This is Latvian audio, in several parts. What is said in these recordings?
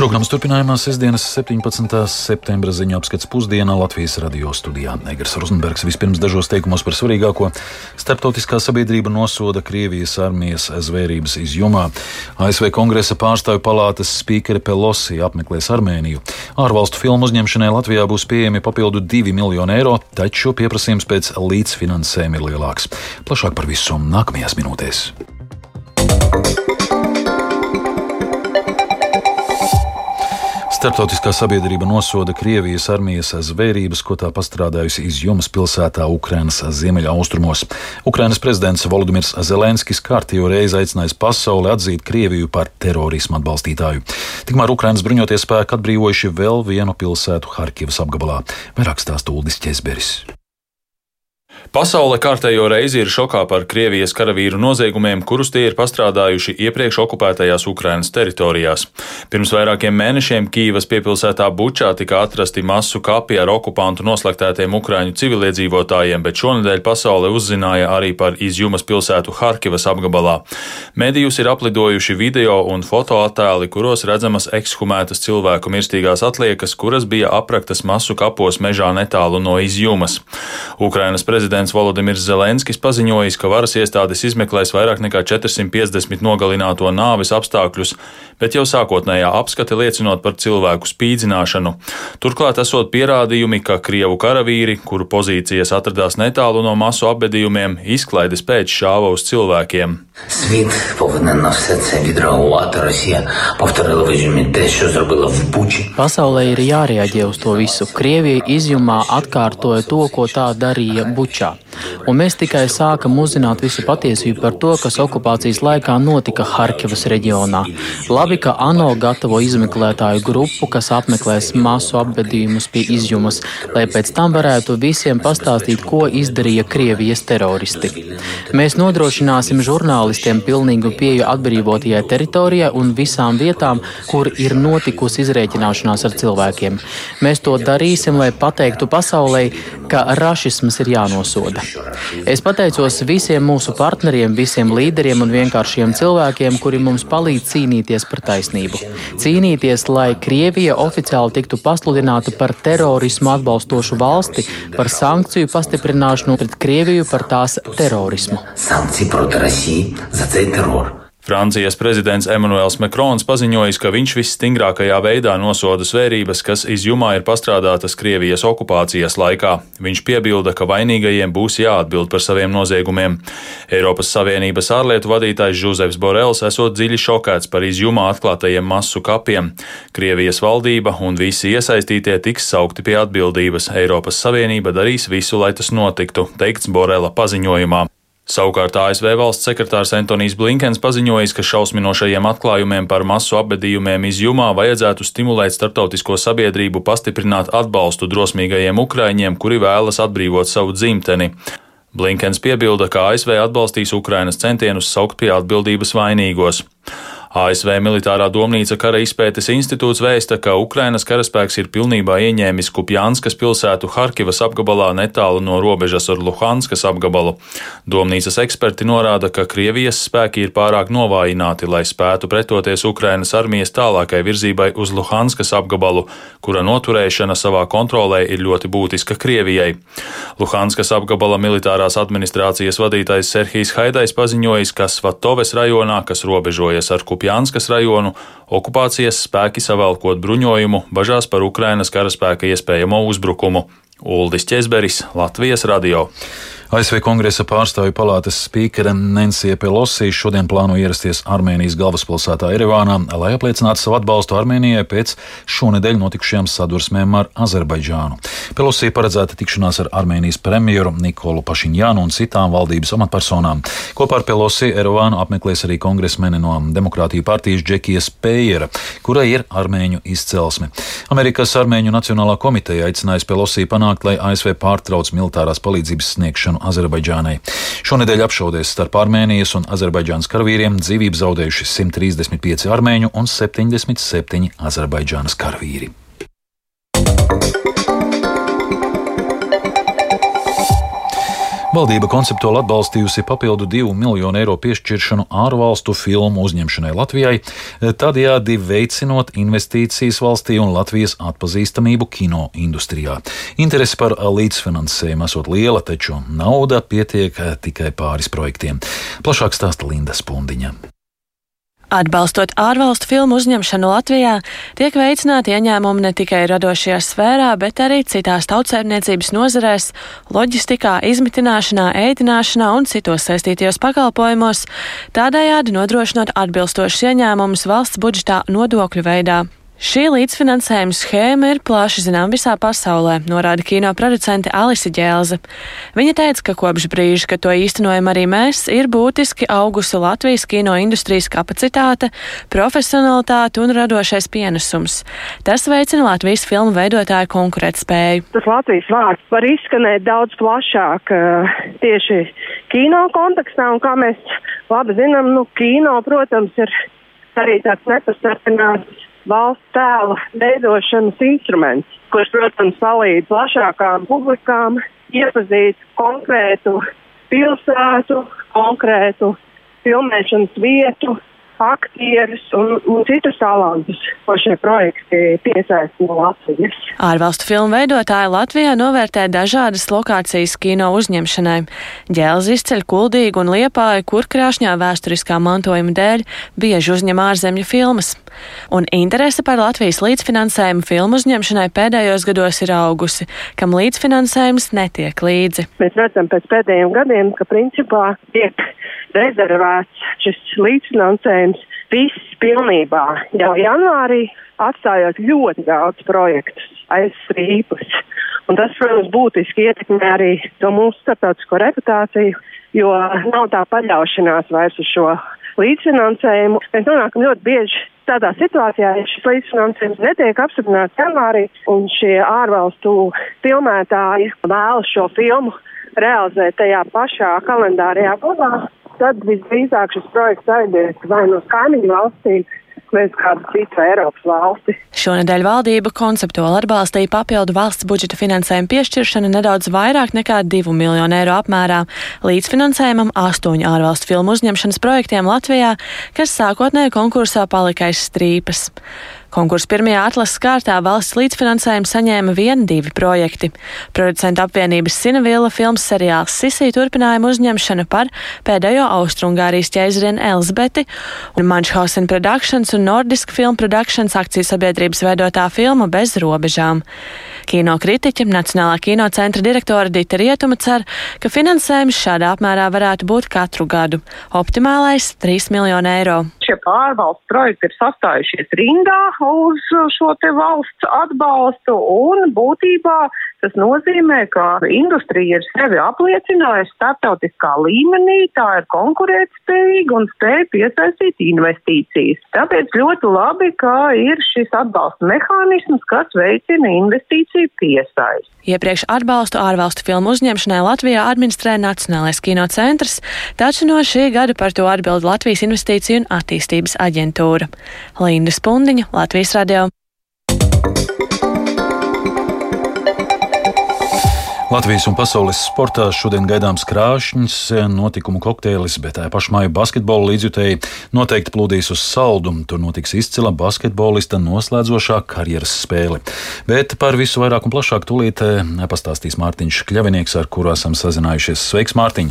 Programmas turpinājumā sestdienas 17. septembra ziņu apskats pusdienā Latvijas radio studijā. Negras Rozenbergs vispirms dažos teikumos par svarīgāko. Startautiskā sabiedrība nosoda Krievijas armijas zvērības izjumā. ASV kongresa pārstāvju palātas spīkere Pelosi apmeklēs Armēniju. Ārvalstu filmu uzņemšanai Latvijā būs pieejami papildu 2 miljoni eiro, taču pieprasījums pēc līdzfinansējuma ir lielāks. Plašāk par visu nākamajās minūtēs. Startautiskā sabiedrība nosoda Krievijas armijas zvērības, ko tā pastrādājusi Izjumas pilsētā Ukrainas ziemeļaustrumos. Ukrainas prezidents Volodimirs Zelenskis kārtējo reizi aicinājis pasauli atzīt Krieviju par terorismu atbalstītāju. Tikmēr Ukrainas bruņoties spēki atbrīvojuši vēl vienu pilsētu Harkivas apgabalā. Vairāk stāsta Uldis Česberis. Pasaule kārtējo reizi ir šokā par Krievijas karavīru noziegumiem, kurus tie ir pastrādājuši iepriekš okupētajās Ukrainas teritorijās. Pirms vairākiem mēnešiem Kīvas piepilsētā Bučā tika atrasti masu kapi ar okupantu noslaktētiem ukraiņu civiliedzīvotājiem, bet šonadēļ pasaule uzzināja arī par izjumas pilsētu Harkivas apgabalā. Medijus ir aplidojuši video un fotoattēli, kuros redzamas ekshumētas cilvēku mirstīgās atliekas, kuras bija apraktas masu kapos mežā netālu no izjumas. Ukrainas prezidents prezidents Volodimirs Zelenskis paziņojis, ka varas iestādes izmeklēs vairāk nekā 450 nogalināto nāves apstākļus, bet jau sākotnējā apskate liecinot par cilvēku spīdzināšanu. Turklāt esot pierādījumi, ka Krievu karavīri, kuru pozīcijas atradās netālu no masu apbedījumiem, izklaides pēc šāva uz cilvēkiem. Світ повинен на все це відреагувати. Росія повторила в Ізюмі те, що зробила в Бучі. Pasaulē ir jārēģē uz to visu. Krievija izjumā atkārtoja to, ko tā darīja Bučā. Un mēs tikai sākam uzzināt visu patiesību par to, kas okupācijas laikā notika Harkivas reģionā. Labi, ka ANO gatavo izmeklētāju grupu, kas apmeklēs masu apbedījumus pie izjumas, lai pēc tam varētu visiem pastāstīt, ko izdarīja Krievijas teroristi. Mēs nodrošināsim žurnālu speciālistiem pilnīgu pieju atbrīvotajai teritorijai un visām vietām, kur ir notikusi izrēķināšanās ar cilvēkiem. Mēs to darīsim, lai pateiktu pasaulē, ka rašisms ir jānosoda. Es pateicos visiem mūsu partneriem, visiem līderiem un vienkāršiem cilvēkiem, kuri mums palīdz cīnīties par taisnību. Cīnīties, lai Krievija oficiāli tiktu pasludināta par terorismu atbalstošu valsti, par sankciju pastiprināšanu pret Krieviju par tās terorismu. Sankciju pret Krieviju za цей терор. Francijas prezidents Emmanuels Makrons paziņojis, ka viņš visstingrākajā veidā nosoda svērības, kas izjumā ir pastrādātas Krievijas okupācijas laikā. Viņš piebilda, ka vainīgajiem būs jāatbild par saviem noziegumiem. Eiropas Savienības ārlietu vadītājs Žuzefs Borels esot dziļi šokēts par izjumā atklātajiem masu kapiem. Krievijas valdība un visi iesaistītie tiks saukti pie atbildības. Eiropas Savienība darīs visu, lai tas notiktu, teikts Borela paziņojumā. Savukārt ASV valsts sekretārs Antonijs Blinkens paziņojis, ka šausminošajiem atklājumiem par masu apbedījumiem izjumā vajadzētu stimulēt starptautisko sabiedrību pastiprināt atbalstu drosmīgajiem ukraiņiem, kuri vēlas atbrīvot savu dzimteni. Blinkens piebilda, ka ASV atbalstīs Ukrainas centienus saukt pie atbildības vainīgos. ASV militārā domnīca kara izpētes institūts vēsta, ka Ukrainas karaspēks ir pilnībā ieņēmis Kupjanskas pilsētu Harkivas apgabalā netālu no robežas ar Luhanskas apgabalu. Domnīcas eksperti norāda, ka Krievijas spēki ir pārāk novājināti, lai spētu pretoties Ukrainas armijas tālākai virzībai uz Luhanskas apgabalu, kura noturēšana savā kontrolē ir ļoti būtiska Krievijai. Luhanskas apgabala militārās administrācijas vadītājs Serhijs Haidais paziņojis, ka Svatoves rajonā, kas robežojas ar Kupjanskas, rajonu, okupācijas spēki savalkot bruņojumu, bažās par Ukrainas karaspēka iespējamo uzbrukumu. Uldis Česberis, Latvijas radio. ASV Kongresa pārstāvju palātas spīkere Nensija Pelosi šodien plāno ierasties Armēnijas galvaspilsētā Erevānā, lai apliecinātu savu atbalstu Armēnijai pēc šonedēļ notikušajām sadursmēm ar Azerbaidžānu. Pelosi paredzēta tikšanās ar Armēnijas premjeru Nikolu Pašiņānu un citām valdības amatpersonām. Kopā ar Pelosi Erevānu apmeklēs arī kongresmeni no Demokrātiju partijas Džekija Spējera, kurai ir armēņu izcelsme. Amerikas Armēņu Nacionālā komiteja aicinājusi Pelosi panākt, lai ASV pārtrauc militārās palīdzības sniegšanu Azerbaidžānai. Šonedēļ apšaudēs starp Armēnijas un Azerbaidžānas karavīriem dzīvību zaudējuši 135 armēņu un 77 Azerbaidžānas karavīri. Valdība konceptuāli atbalstījusi papildu 2 miljonu eiro piešķiršanu ārvalstu filmu uzņemšanai Latvijai, tādējādi veicinot investīcijas valstī un Latvijas atpazīstamību kino industrijā. Interese par līdzfinansējumu esot liela, taču nauda pietiek tikai pāris projektiem. Plašāk stāsta Linda Spundiņa. Atbalstot ārvalstu filmu uzņemšanu Latvijā, tiek veicināti ieņēmumi ne tikai radošajā sfērā, bet arī citās tautsēmniecības nozarēs, loģistikā, izmitināšanā, ēdināšanā un citos saistītajos pakalpojumos, tādējādi nodrošinot atbilstošus ieņēmumus valsts budžetā nodokļu veidā. Šī līdzfinansējuma schēma ir plaši zinām visā pasaulē, norāda kino producente Alise Ģēlze. Viņa teica, ka kopš brīža, kad to īstenojam arī mēs, ir būtiski augusi Latvijas kino industrijas kapacitāte, profesionalitāte un radošais pienesums. Tas veicina Latvijas filmu veidotāju konkurētspēju. Tas Latvijas vārds var izskanēt daudz plašāk eh, tieši kino kontekstā, un kā mēs labi zinām, nu, kino, protams, ir arī tāds nepastarpināts valsts tēla veidošanas instruments, kurš, protams, palīdz plašākām publikām iepazīt konkrētu pilsētu, konkrētu filmēšanas vietu, aktierus un, un citus talantus, ko šie projekti piesaista no Latvijas. Ārvalstu filmu veidotāji Latvijā novērtē dažādas lokācijas kino uzņemšanai. Ģēles izceļ kuldīgu un liepāju, kur krāšņā vēsturiskā mantojuma dēļ bieži uzņem ārzemju filmas. Un interese par Latvijas līdzfinansējumu filmu uzņemšanai pēdējos gados ir augusi, kam līdzfinansējums netiek līdzi. Mēs redzam pēc pēdējiem gadiem, ka principā tiek rezervēts šis līdzfinansējums viss pilnībā. Jau janvārī atstājot ļoti daudz projektus aiz strīpus. Un tas, protams, būtiski ietekmē arī to mūsu starptautisko reputāciju, jo nav tā paļaušanās vairs uz šo līdzfinansējumu. Mēs nonākam ļoti bieži tādā situācijā, ja šis līdzfinansējums netiek apstiprināts janvārī, un šie ārvalstu filmētāji vēlas šo filmu realizēt tajā pašā kalendārajā gadā, tad visdrīzāk šis projekts aizies vai no kaimiņu valstīm uz kādu citu Eiropas valsti. Šonadēļ valdība konceptuāli atbalstīja papildu valsts budžeta finansējumu piešķiršanu nedaudz vairāk nekā 2 miljonu eiro apmērā līdzfinansējumam astoņu ārvalstu filmu uzņemšanas projektiem Latvijā, kas sākotnēji konkursā palika aiz strīpas. Konkursu pirmajā atlases kārtā valsts līdzfinansējumu saņēma vieni divi projekti. Producentu apvienības Sinavila filmas seriāls Sisī turpinājuma uzņemšana par pēdējo Austrungārijas ķēzarienu Elzbeti un Manchhausen Productions un Nordisk Film Productions akciju sabiedrības veidotā filma Bez robežām. Kino kritiķi, Nacionālā kino centra direktora Dita Rietuma cer, ka finansējums šādā apmērā varētu būt katru gadu. Optimālais - 3 miljoni eiro šie pārvalsts projekti ir sastājušies rindā uz šo te valsts atbalstu un būtībā tas nozīmē, ka industrija ir sevi apliecinājusi starptautiskā līmenī, tā ir konkurētspējīga un spēja piesaistīt investīcijas. Tāpēc ļoti labi, ka ir šis atbalsta mehānisms, kas veicina investīciju piesaisti. Iepriekš atbalstu ārvalstu filmu uzņemšanai Latvijā administrē Nacionālais kino centrs, taču no šī gada par to atbild Latvijas investīciju un attīstības aģentūra. Linda Spundiņa, Latvijas radio. Latvijas un pasaules sportā šodien gaidāms krāšņs notikumu kokteilis, bet tā pašmāju basketbola līdzjutēji noteikti plūdīs uz saldumu. Tur notiks izcila basketbolista noslēdzošā karjeras spēle. Bet par visu vairāk un plašāk tūlīt eh, pastāstīs Mārtiņš Kļavinieks, ar kuru esam sazinājušies. Sveiks, Mārtiņ!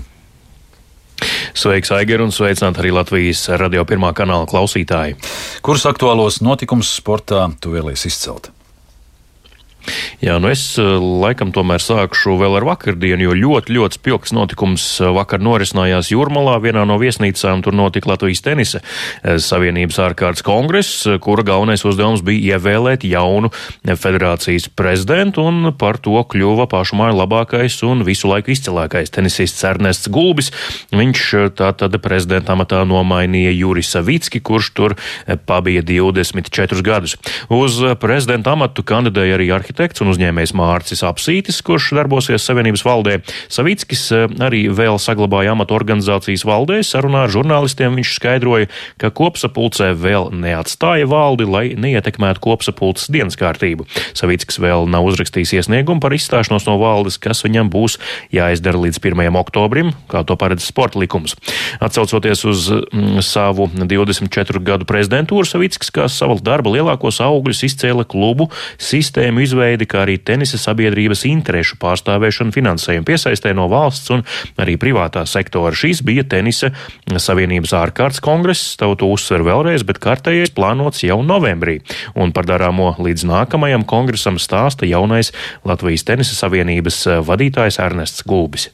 Sveiks, Aigar, un sveicināt arī Latvijas radio pirmā kanāla klausītāji. Kurus aktuālos notikumus sportā tu vēlies izcelt? Jā, nu es eh, laikam tomēr sākšu vēl ar vakardienu, jo ļoti, ļoti spilgts notikums eh, vakar norisinājās Jūrmalā, vienā no viesnīcām. Tur notika Latvijas tenisa eh, savienības ārkārtas kongress, kura galvenais uzdevums bija ievēlēt jaunu federācijas prezidentu, un par to kļuva pašmāju labākais un visu laiku izcilākais tenisists Ernests Gulbis. Viņš tātad prezidenta amatā nomainīja Juris Savicki, kurš tur pabija 24 gadus. Uz prezidenta amatu kandidēja arī arhitekts arhitekts un uzņēmējs Mārcis Apsītis, kurš darbosies Savienības valdē. Savickis arī vēl saglabāja amatu organizācijas valdē. Sarunā ar žurnālistiem viņš skaidroja, ka kopsapulcē vēl neatstāja valdi, lai neietekmētu kopsapulces dienas kārtību. Savickis vēl nav uzrakstījis iesniegumu par izstāšanos no valdes, kas viņam būs jāizdara līdz 1. oktobrim, kā to paredz sporta likums. Atsaucoties uz mm, savu 24 gadu prezidentūru, Savickis kā savu darba lielākos augļus izcēla klubu sistēmu izveidi, kā arī tenisa sabiedrības interešu pārstāvēšanu finansējumu piesaistē no valsts un arī privātā sektora. Šīs bija tenisa savienības ārkārtas kongress, to uzsver vēlreiz, bet kārtējais plānots jau novembrī. Un par darāmo līdz nākamajam kongresam stāsta jaunais Latvijas tenisa savienības vadītājs Ernests Gulbis.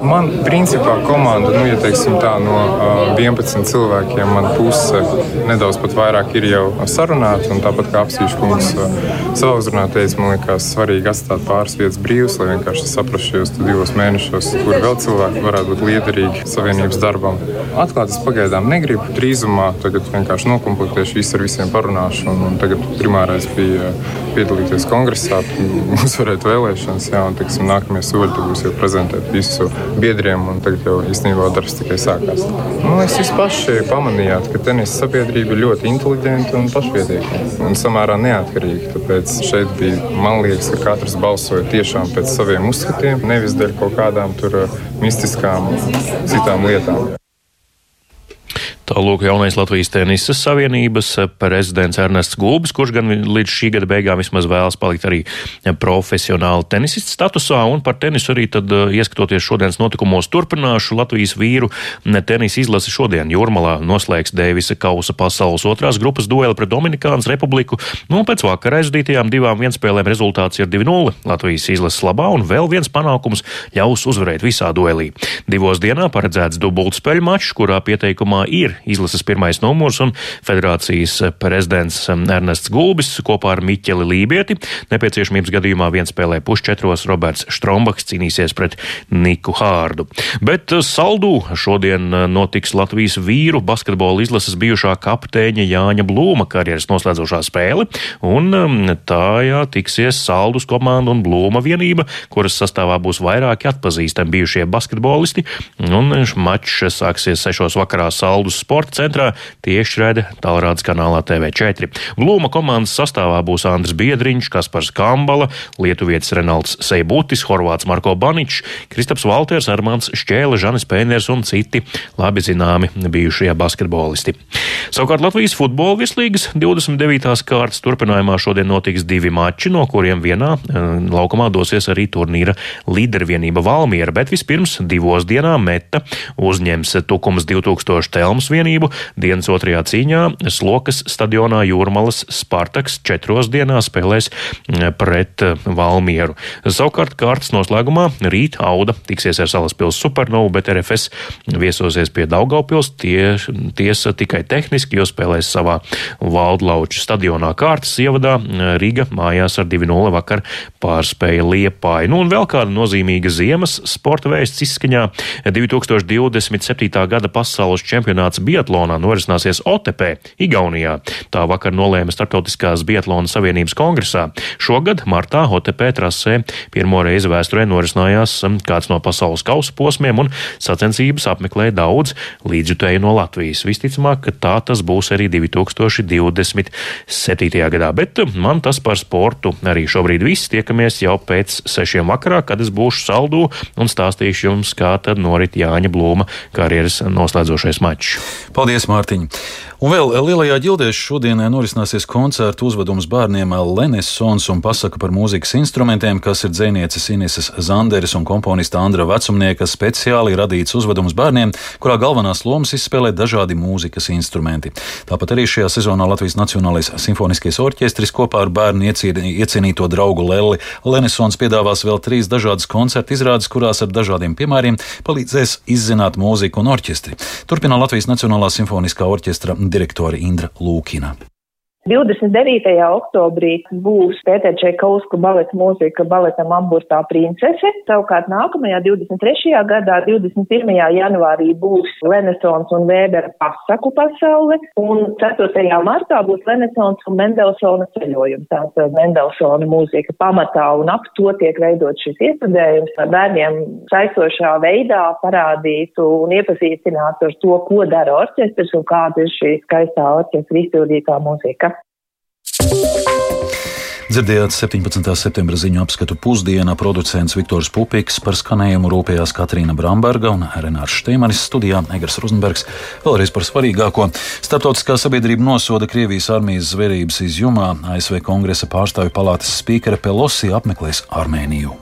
Man, principā, komanda, nu, ja teiksim tā, no uh, 11 cilvēkiem, man puse nedaudz vairāk ir jau sarunāta. Tāpat kā apsīšu kungs uh, savā uzrunā teica, man liekas, svarīgi atstāt pāris vietas brīvas, lai vienkārši saprastu šajos divos mēnešos, kur vēl cilvēki varētu būt liederīgi savienības darbam. Atklāt es pagaidām negribu. Drīzumā tagad vienkārši nokomplektēšu visu ar visiem parunāšu. Un, un tagad primārais bija piedalīties kongresā, uzvarēt vēlēšanas, jā, un teiksim, nākamie soļi būs jau prezentēt visu biedriem, un tagad jau īstenībā darbs tikai sākās. Man liekas, jūs paši pamanījāt, ka tenisa sabiedrība ir ļoti inteliģenta un pašpietiekama un samērā neatkarīga. Tāpēc šeit bija, man liekas, ka katrs balsoja tiešām pēc saviem uzskatiem, nevis dēļ kaut kādām tur uh, mistiskām citām lietām. Tālūk, jaunais Latvijas tenisa savienības prezidents Ernests Gulbis, kurš gan līdz šī gada beigām vismaz vēlas palikt arī profesionāli tenisists statusā, un par tenisu arī tad eh, ieskatoties šodienas notikumos turpināšu. Latvijas vīru tenisa izlasi šodien Jūrmalā noslēgs Dēvisa Kausa pasaules otrās grupas dueli pret Dominikānas republiku, nu un pēc vakar aizdītajām divām vienspēlēm rezultāts ir 2-0 Latvijas izlases labā, un vēl viens panākums ļaus uzvarēt visā duelī. Divos dienā paredzēts dubultspēļu mačs, kurā pieteikumā ir izlases pirmais numurs un federācijas prezidents Ernests Gulbis kopā ar Miķeli Lībieti. Nepieciešamības gadījumā vienspēlē pusčetros Roberts Štrombaks cīnīsies pret Niku Hārdu. Bet eh, saldū šodien eh, notiks Latvijas vīru basketbola izlases bijušā kapteiņa Jāņa Blūma karjeras noslēdzošā spēle, un tajā tiksies saldus komanda un Blūma vienība, kuras sastāvā būs vairāki atpazīstami bijušie basketbolisti, un mačs sāksies sešos vakarā saldus sporta centrā tieši redzē tālrādes kanālā TV4. Blūma komandas sastāvā būs Andris Biedriņš, Kaspars Kambala, Lietuvietis Renalds Seibutis, Horvāts Marko Baničs, Kristaps Valters, Armāns Šķēle, Žanis Pēners un citi labi zināmi bijušie basketbolisti. Savukārt Latvijas futbola virslīgas 29. kārtas turpinājumā šodien notiks divi mači, no kuriem vienā eh, laukumā dosies arī turnīra līdervienība Valmiera, bet vispirms divos dienā meta uzņems Tukums 2000 Telmas vienību vienību. Dienas otrajā cīņā Slokas stadionā Jūrmalas Spartaks četros dienās spēlēs mm, pret eh, Valmieru. Savukārt kārtas noslēgumā rīt Auda tiksies ar Salaspils Supernovu, bet RFS viesosies pie Daugaupils tie, tiesa tikai tehniski, jo spēlēs savā Valdlauču stadionā kārtas ievadā. Riga mājās ar 2-0 vakar pārspēja Liepāju. Nu un vēl kāda nozīmīga ziemas sporta vēsts izskaņā 2027. gada pasaules čempionāts biatlonā norisināsies Otepē, Igaunijā. Tā vakar nolēma Startautiskās Biatlona Savienības kongresā. Šogad martā Otepē trasē pirmo reizi vēsturē norisinājās um, kāds no pasaules kausa posmiem, un sacensības apmeklēja daudz līdzjutēju no Latvijas. Visticamāk, ka tā tas būs arī 2027. gadā. Bet um, man tas par sportu arī šobrīd viss. Tiekamies jau pēc sešiem vakarā, kad es būšu saldū un stāstīšu jums, kā tad norit Jāņa Blūma karjeras noslēdzošais mačs. Paldies, Mārtiņ! Un vēl Lielajā ģildē šodienai norisināsies koncertu uzvedums bērniem Lenesons un pasaka par mūzikas instrumentiem, kas ir dzēnieces Ineses Zanderes un komponista Andra Vecumnieka speciāli radīts uzvedums bērniem, kurā galvenās lomas izspēlē dažādi mūzikas instrumenti. Tāpat arī šajā sezonā Latvijas Nacionālais simfoniskais orķestris kopā ar bērnu iecienīto draugu Lelli Lenesons piedāvās vēl trīs dažādas koncertu izrādes, kurās ar dažādiem piemēriem palīdzēs izzināt mūziku un orķestri. Turpina Latvijas Nacionālā simfoniskā orķestra direktore Indra Lūkina. 29. oktobrī būs Pēter Čekausku baleta mūzika baletam Amburtā princese. Savukārt nākamajā 23. gadā, 21. janvārī būs Renesons un Vēbera pasaku pasaule, un 4. martā būs Renesons un Mendelsona ceļojums. Tātad Mendelsona mūzika pamatā un ap to tiek veidot šis iestudējums, lai bērniem saistošā veidā parādītu un iepazīstinātu ar to, ko dara orķestrs un kāda ir šī skaistā orķestra izpildītā mūzika. Dzirdējāt 17. septembra ziņu apskatu pusdienā producents Viktors Pupiks par skanējumu rūpējās Katrīna Bramberga un Renārs Šteimanis studijā Egers Rozenbergs. Vēlreiz par svarīgāko. Startautiskā sabiedrība nosoda Krievijas armijas zvērības izjumā. ASV kongresa pārstāvju palātas spīkere Pelosi apmeklēs Armēniju.